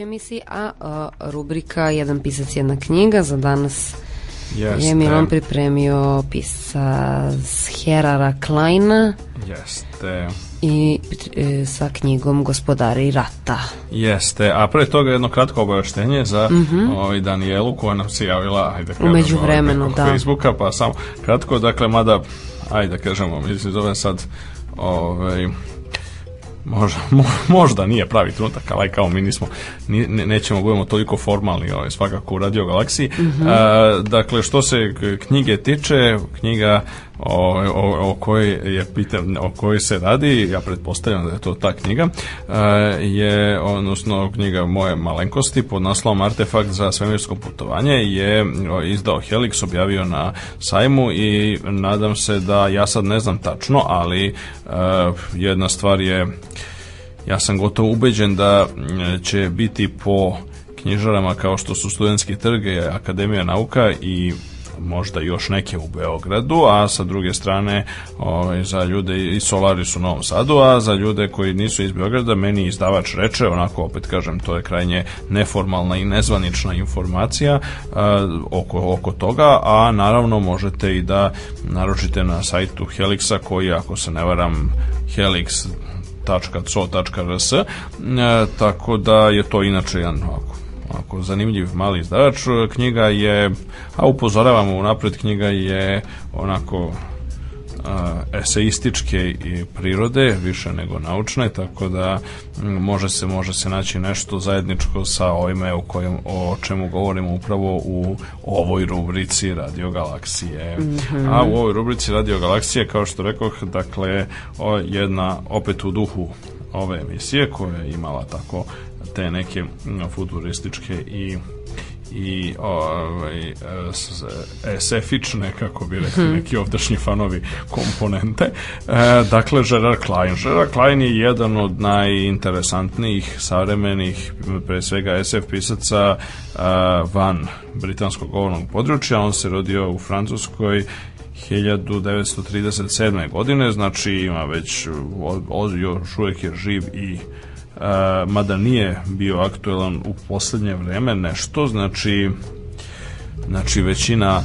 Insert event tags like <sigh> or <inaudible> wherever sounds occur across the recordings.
Sledećoj emisiji, a, a rubrika Jedan pisac, jedna knjiga za danas Jeste. je Milan pripremio pisca Herara Kleina Jeste. i e, sa knjigom Gospodari rata. Jeste, a pre toga jedno kratko obaveštenje za mm -hmm. ovaj Danielu koja nam se javila, ajde kažemo, Umeđu vremenu, ovaj, da. Facebooka, pa samo kratko, dakle, mada, ajde kažemo, mislim, zove sad, ovaj, Možda, <laughs> mo, možda nije pravi trenutak, ali kao mi nismo, ni, ne, nećemo budemo toliko formalni ovaj, svakako u Radio Galaksiji. Mm -hmm. A, dakle, što se knjige tiče, knjiga o, o, o kojoj je pitan, o kojoj se radi, ja pretpostavljam da je to ta knjiga, a, je, odnosno knjiga moje malenkosti pod naslovom Artefakt za svemirsko putovanje je izdao Helix, objavio na sajmu i nadam se da, ja sad ne znam tačno, ali a, jedna stvar je ja sam gotovo ubeđen da će biti po knjižarama kao što su Studentski trg, Akademija nauka i možda još neke u Beogradu, a sa druge strane ovaj, za ljude i Solaris u Novom Sadu, a za ljude koji nisu iz Beograda, meni izdavač reče, onako opet kažem, to je krajnje neformalna i nezvanična informacija a, oko, oko toga, a naravno možete i da naručite na sajtu Helixa koji, ako se ne varam, Helix www.co.rs e, tako da je to inače jedan ovako, ovako zanimljiv mali izdavač knjiga je a upozoravamo unapred knjiga je onako a, eseističke i prirode više nego naučne tako da može se može se naći nešto zajedničko sa ovime o kojem o čemu govorimo upravo u ovoj rubrici Radio Galaksije. Mm -hmm. A u ovoj rubrici Radio Galaksije kao što rekoh dakle jedna opet u duhu ove emisije koja je imala tako te neke futurističke i i ovaj SF-ične, kako bi rekli hmm. neki ovdašnji fanovi komponente. E, dakle, Gerard Klein. Gerard Klein je jedan od najinteresantnijih savremenih, pre svega SF pisaca van britanskog govornog područja. On se rodio u Francuskoj 1937. godine, znači ima već, od, još uvijek je živ i mada nije bio aktuelan u poslednje vreme nešto, znači znači većina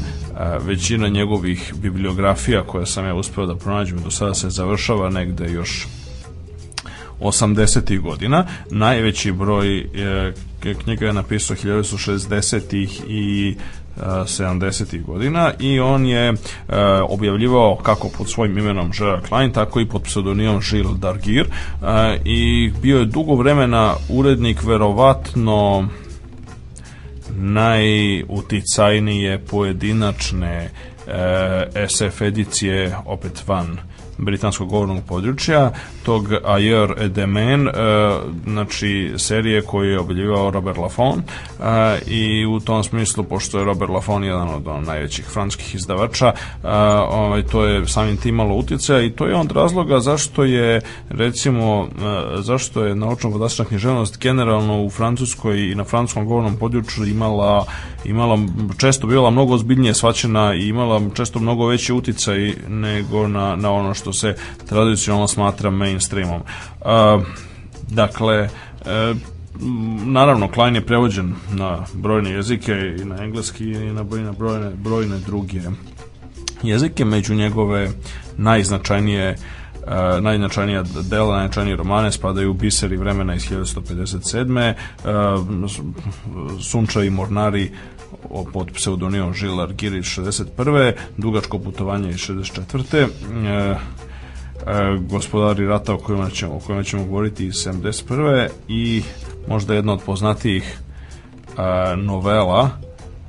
većina njegovih bibliografija koje sam ja uspeo da pronađem do sada se završava negde još 80. godina. Najveći broj e, knjiga je napisao 1960. i 70. godina i on je e, objavljivao kako pod svojim imenom Gerard Klein, tako i pod pseudonimom Gilles Dargir e, i bio je dugo vremena urednik verovatno najuticajnije pojedinačne e, SF edicije opet van britanskog govornog područja, tog Ayer et Demain, uh, znači serije koju je objavljivao Robert Laffont uh, i u tom smislu, pošto je Robert Laffont jedan od on, najvećih francuskih izdavača, uh, ovaj, to je samim tim malo utjecaja i to je on razloga zašto je recimo, uh, zašto je naučno-podastična književnost generalno u Francuskoj i na francuskom govornom području imala imala često bila mnogo ozbiljnije svaćena i imala često mnogo veći uticaj nego na, na ono što se tradicionalno smatra mainstreamom. Uh, dakle, uh, naravno Klein je prevođen na brojne jezike i na engleski i na brojne, brojne druge jezike, među njegove najznačajnije Uh, najznačajnija dela, najznačajnije romane spadaju Biseri vremena iz 1157. Uh, Sunča i Mornari pod pseudonimom Žilar Girić 61. Dugačko putovanje iz 64. E, e, gospodari rata o kojima ćemo, o kojima ćemo govoriti iz 71. i možda jedna od poznatijih e, novela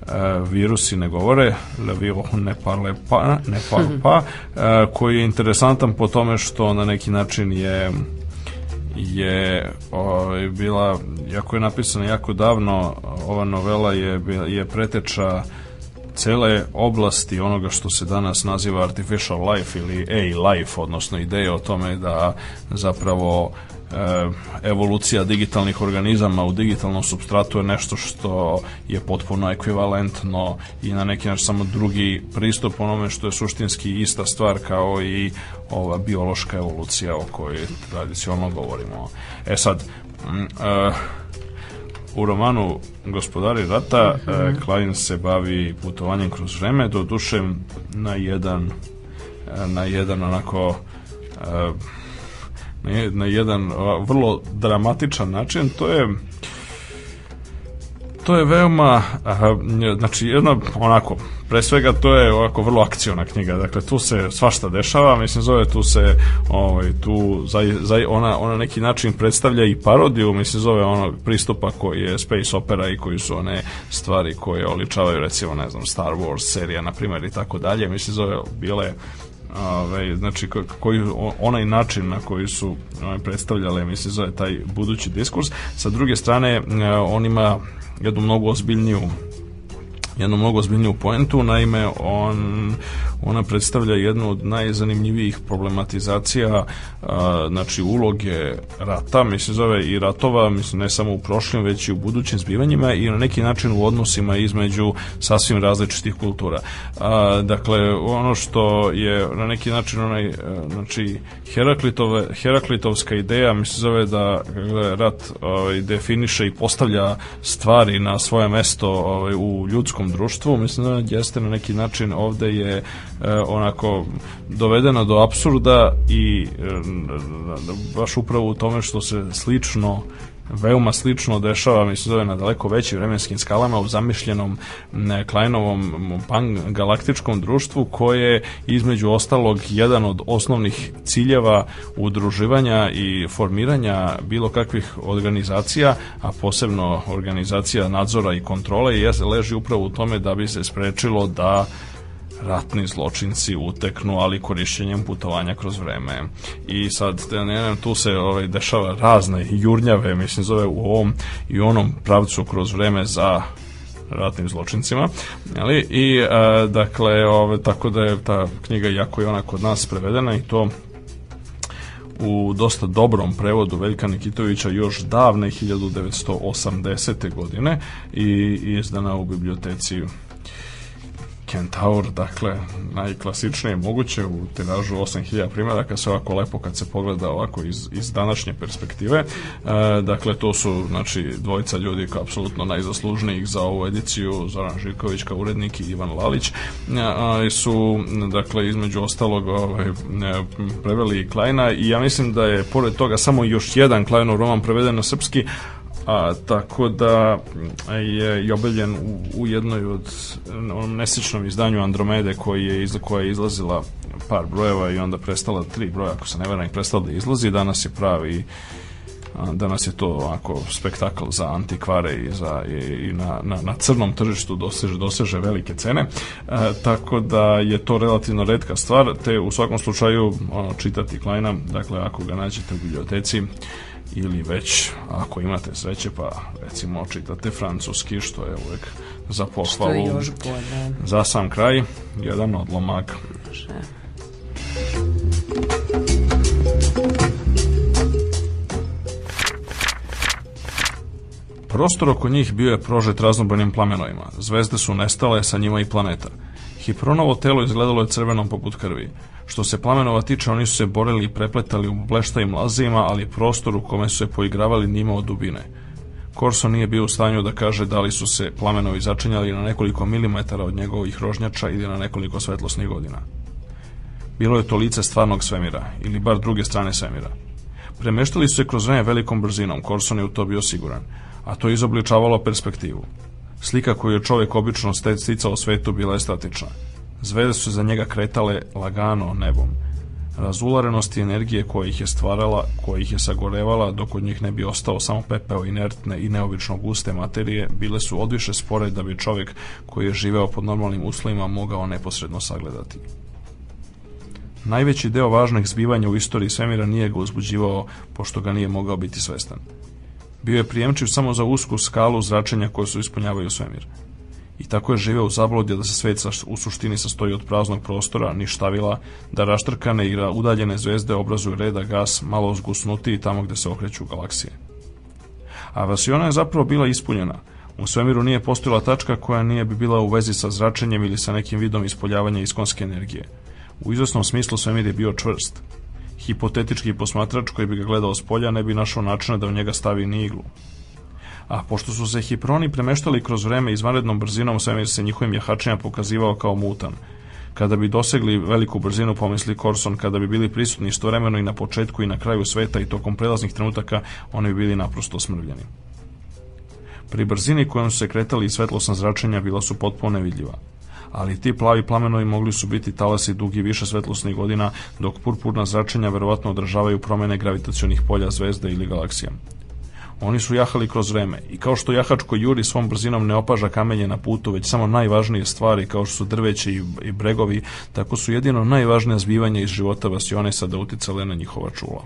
e, virusi ne govore le virus ne parle pa, ne parle pa e, koji je interesantan po tome što na neki način je je ovaj, bila, jako je napisana jako davno, ova novela je, je preteča cele oblasti onoga što se danas naziva artificial life ili AI-life, odnosno ideje o tome da zapravo e, evolucija digitalnih organizama u digitalnom substratu je nešto što je potpuno ekvivalentno i na neki način samo drugi pristup onome što je suštinski ista stvar kao i ova biološka evolucija o kojoj tradicionalno govorimo. E sad, m, e, u romanu Gospodari rata mm -hmm. Klein se bavi putovanjem kroz vreme, do duše na jedan na jedan onako na jedan vrlo dramatičan način. To je to je veoma znači jedna onako pre svega to je ovako vrlo akciona knjiga. Dakle tu se svašta dešava. Mislim zove tu se ovaj tu za, za ona ona neki način predstavlja i parodiju. Mislim zove onog pristupa koji je space opera i koji su one stvari koje oličavaju recimo ne znam Star Wars serija na primjer i tako dalje. Mislim zove bile Ove, znači koji, onaj način na koji su ove, predstavljale mislim zove taj budući diskurs. Sa druge strane e, on ima jednu mnogo ozbiljniju jednu mnogo ozbiljniju poentu, naime on, ona predstavlja jednu od najzanimljivijih problematizacija a, znači uloge rata, mislim zove i ratova, mislim ne samo u prošlim već i u budućim zbivanjima i na neki način u odnosima između sasvim različitih kultura. A, dakle, ono što je na neki način onaj, znači Heraklitove, Heraklitovska ideja, mislim zove da rat ovaj, definiše i postavlja stvari na svoje mesto ovaj, u ljudskom društvu, mislim da jeste na neki način ovde je e, onako dovedeno do apsurda i e, baš upravo u tome što se slično veoma slično dešava, mislim zove na daleko većim vremenskim skalama u zamišljenom Kleinovom pan-galaktičkom društvu koje između ostalog jedan od osnovnih ciljeva udruživanja i formiranja bilo kakvih organizacija, a posebno organizacija nadzora i kontrole leži upravo u tome da bi se sprečilo da ratni zločinci uteknu, ali korišćenjem putovanja kroz vreme. I sad, ne, ne, tu se ovaj, dešava razne jurnjave, mislim, zove u ovom i onom pravcu kroz vreme za ratnim zločincima. Ali, I, a, dakle, ove, tako da je ta knjiga, jako je ona kod nas prevedena i to u dosta dobrom prevodu Veljka Nikitovića još davne 1980. godine i izdana u biblioteci Kentaur, dakle, najklasičnije moguće u tiražu 8000 primjeraka, sve ovako lepo kad se pogleda ovako iz, iz današnje perspektive. E, dakle, to su, znači, dvojica ljudi kao apsolutno najzaslužnijih za ovu ediciju, Zoran Živković kao urednik i Ivan Lalić, e, su, dakle, između ostalog ovaj, e, preveli i Klajna i ja mislim da je, pored toga, samo još jedan Klajnov roman preveden na srpski, A, tako da je i objavljen u, u jednoj od onom nesečnom izdanju Andromede koji je, iz, koja je izlazila par brojeva i onda prestala tri broja, ako se ne veram, i prestala da izlazi. Danas je pravi danas je to ovako spektakl za antikvare i, za, i, i na, na, na crnom tržištu doseže, doseže velike cene, e, tako da je to relativno redka stvar, te u svakom slučaju ono, čitati Kleina, dakle ako ga nađete u biblioteci, ili već ako imate sreće pa recimo čitate francuski što je uvek za pohvalu što je još bolje. Za sam kraj jedan odlomak Može. Prostor oko njih bio je prožet raznobrojnim plamenovima. Zvezde su nestale, sa njima i planeta. Hipronovo telo izgledalo je crvenom poput krvi. Što se plamenova tiče, oni su se borili i prepletali u bleštajim lazima, ali prostor u kome su se poigravali nima od dubine. Korso nije bio u stanju da kaže da li su se plamenovi začinjali na nekoliko milimetara od njegovih rožnjača ili na nekoliko svetlosnih godina. Bilo je to lice stvarnog svemira, ili bar druge strane svemira. Premeštali su se kroz vreme velikom brzinom, Korson je u to bio siguran, a to je izobličavalo perspektivu. Slika koju je čovjek obično sticao svetu bila je statična. Zvezde su za njega kretale lagano nebom. Razularenosti energije koja ih je stvarala, koja ih je sagorevala, dok od njih ne bi ostao samo pepeo inertne i neobično guste materije, bile su odviše spore da bi čovjek koji je živeo pod normalnim uslovima mogao neposredno sagledati. Najveći deo važnih zbivanja u istoriji svemira nije ga uzbuđivao, pošto ga nije mogao biti svestan. Bio je prijemčiv samo za usku skalu zračenja koje su ispunjavaju svemir. I tako je živeo u zabludi da se svet u suštini sastoji od praznog prostora, ništavila, da raštrkane i udaljene zvezde obrazuju reda gas, malo zgusnuti tamo gde se okreću galaksije. A Vasiona je zapravo bila ispunjena. U svemiru nije postojala tačka koja nije bi bila u vezi sa zračenjem ili sa nekim vidom ispoljavanja iskonske energije. U izvesnom smislu svemir je bio čvrst. Hipotetički posmatrač koji bi ga gledao s polja ne bi našao načina da u njega stavi ni iglu. A pošto su se hiproni premeštali kroz vreme izvanrednom brzinom, svemir se njihovim jahačima pokazivao kao mutan. Kada bi dosegli veliku brzinu, pomisli Corson, kada bi bili prisutni istovremeno i na početku i na kraju sveta i tokom prelaznih trenutaka, oni bi bili naprosto smrvljeni. Pri brzini kojom su se kretali svetlosna zračenja bila su potpuno nevidljiva ali ti plavi plamenovi mogli su biti talasi dugi više svetlosnih godina, dok purpurna zračenja verovatno održavaju promene gravitacionih polja zvezde ili galaksija. Oni su jahali kroz vreme i kao što jahač koji juri svom brzinom ne opaža kamenje na putu, već samo najvažnije stvari kao što su drveće i, bregovi, tako su jedino najvažnije zbivanja iz života Vasionesa da uticale na njihova čula.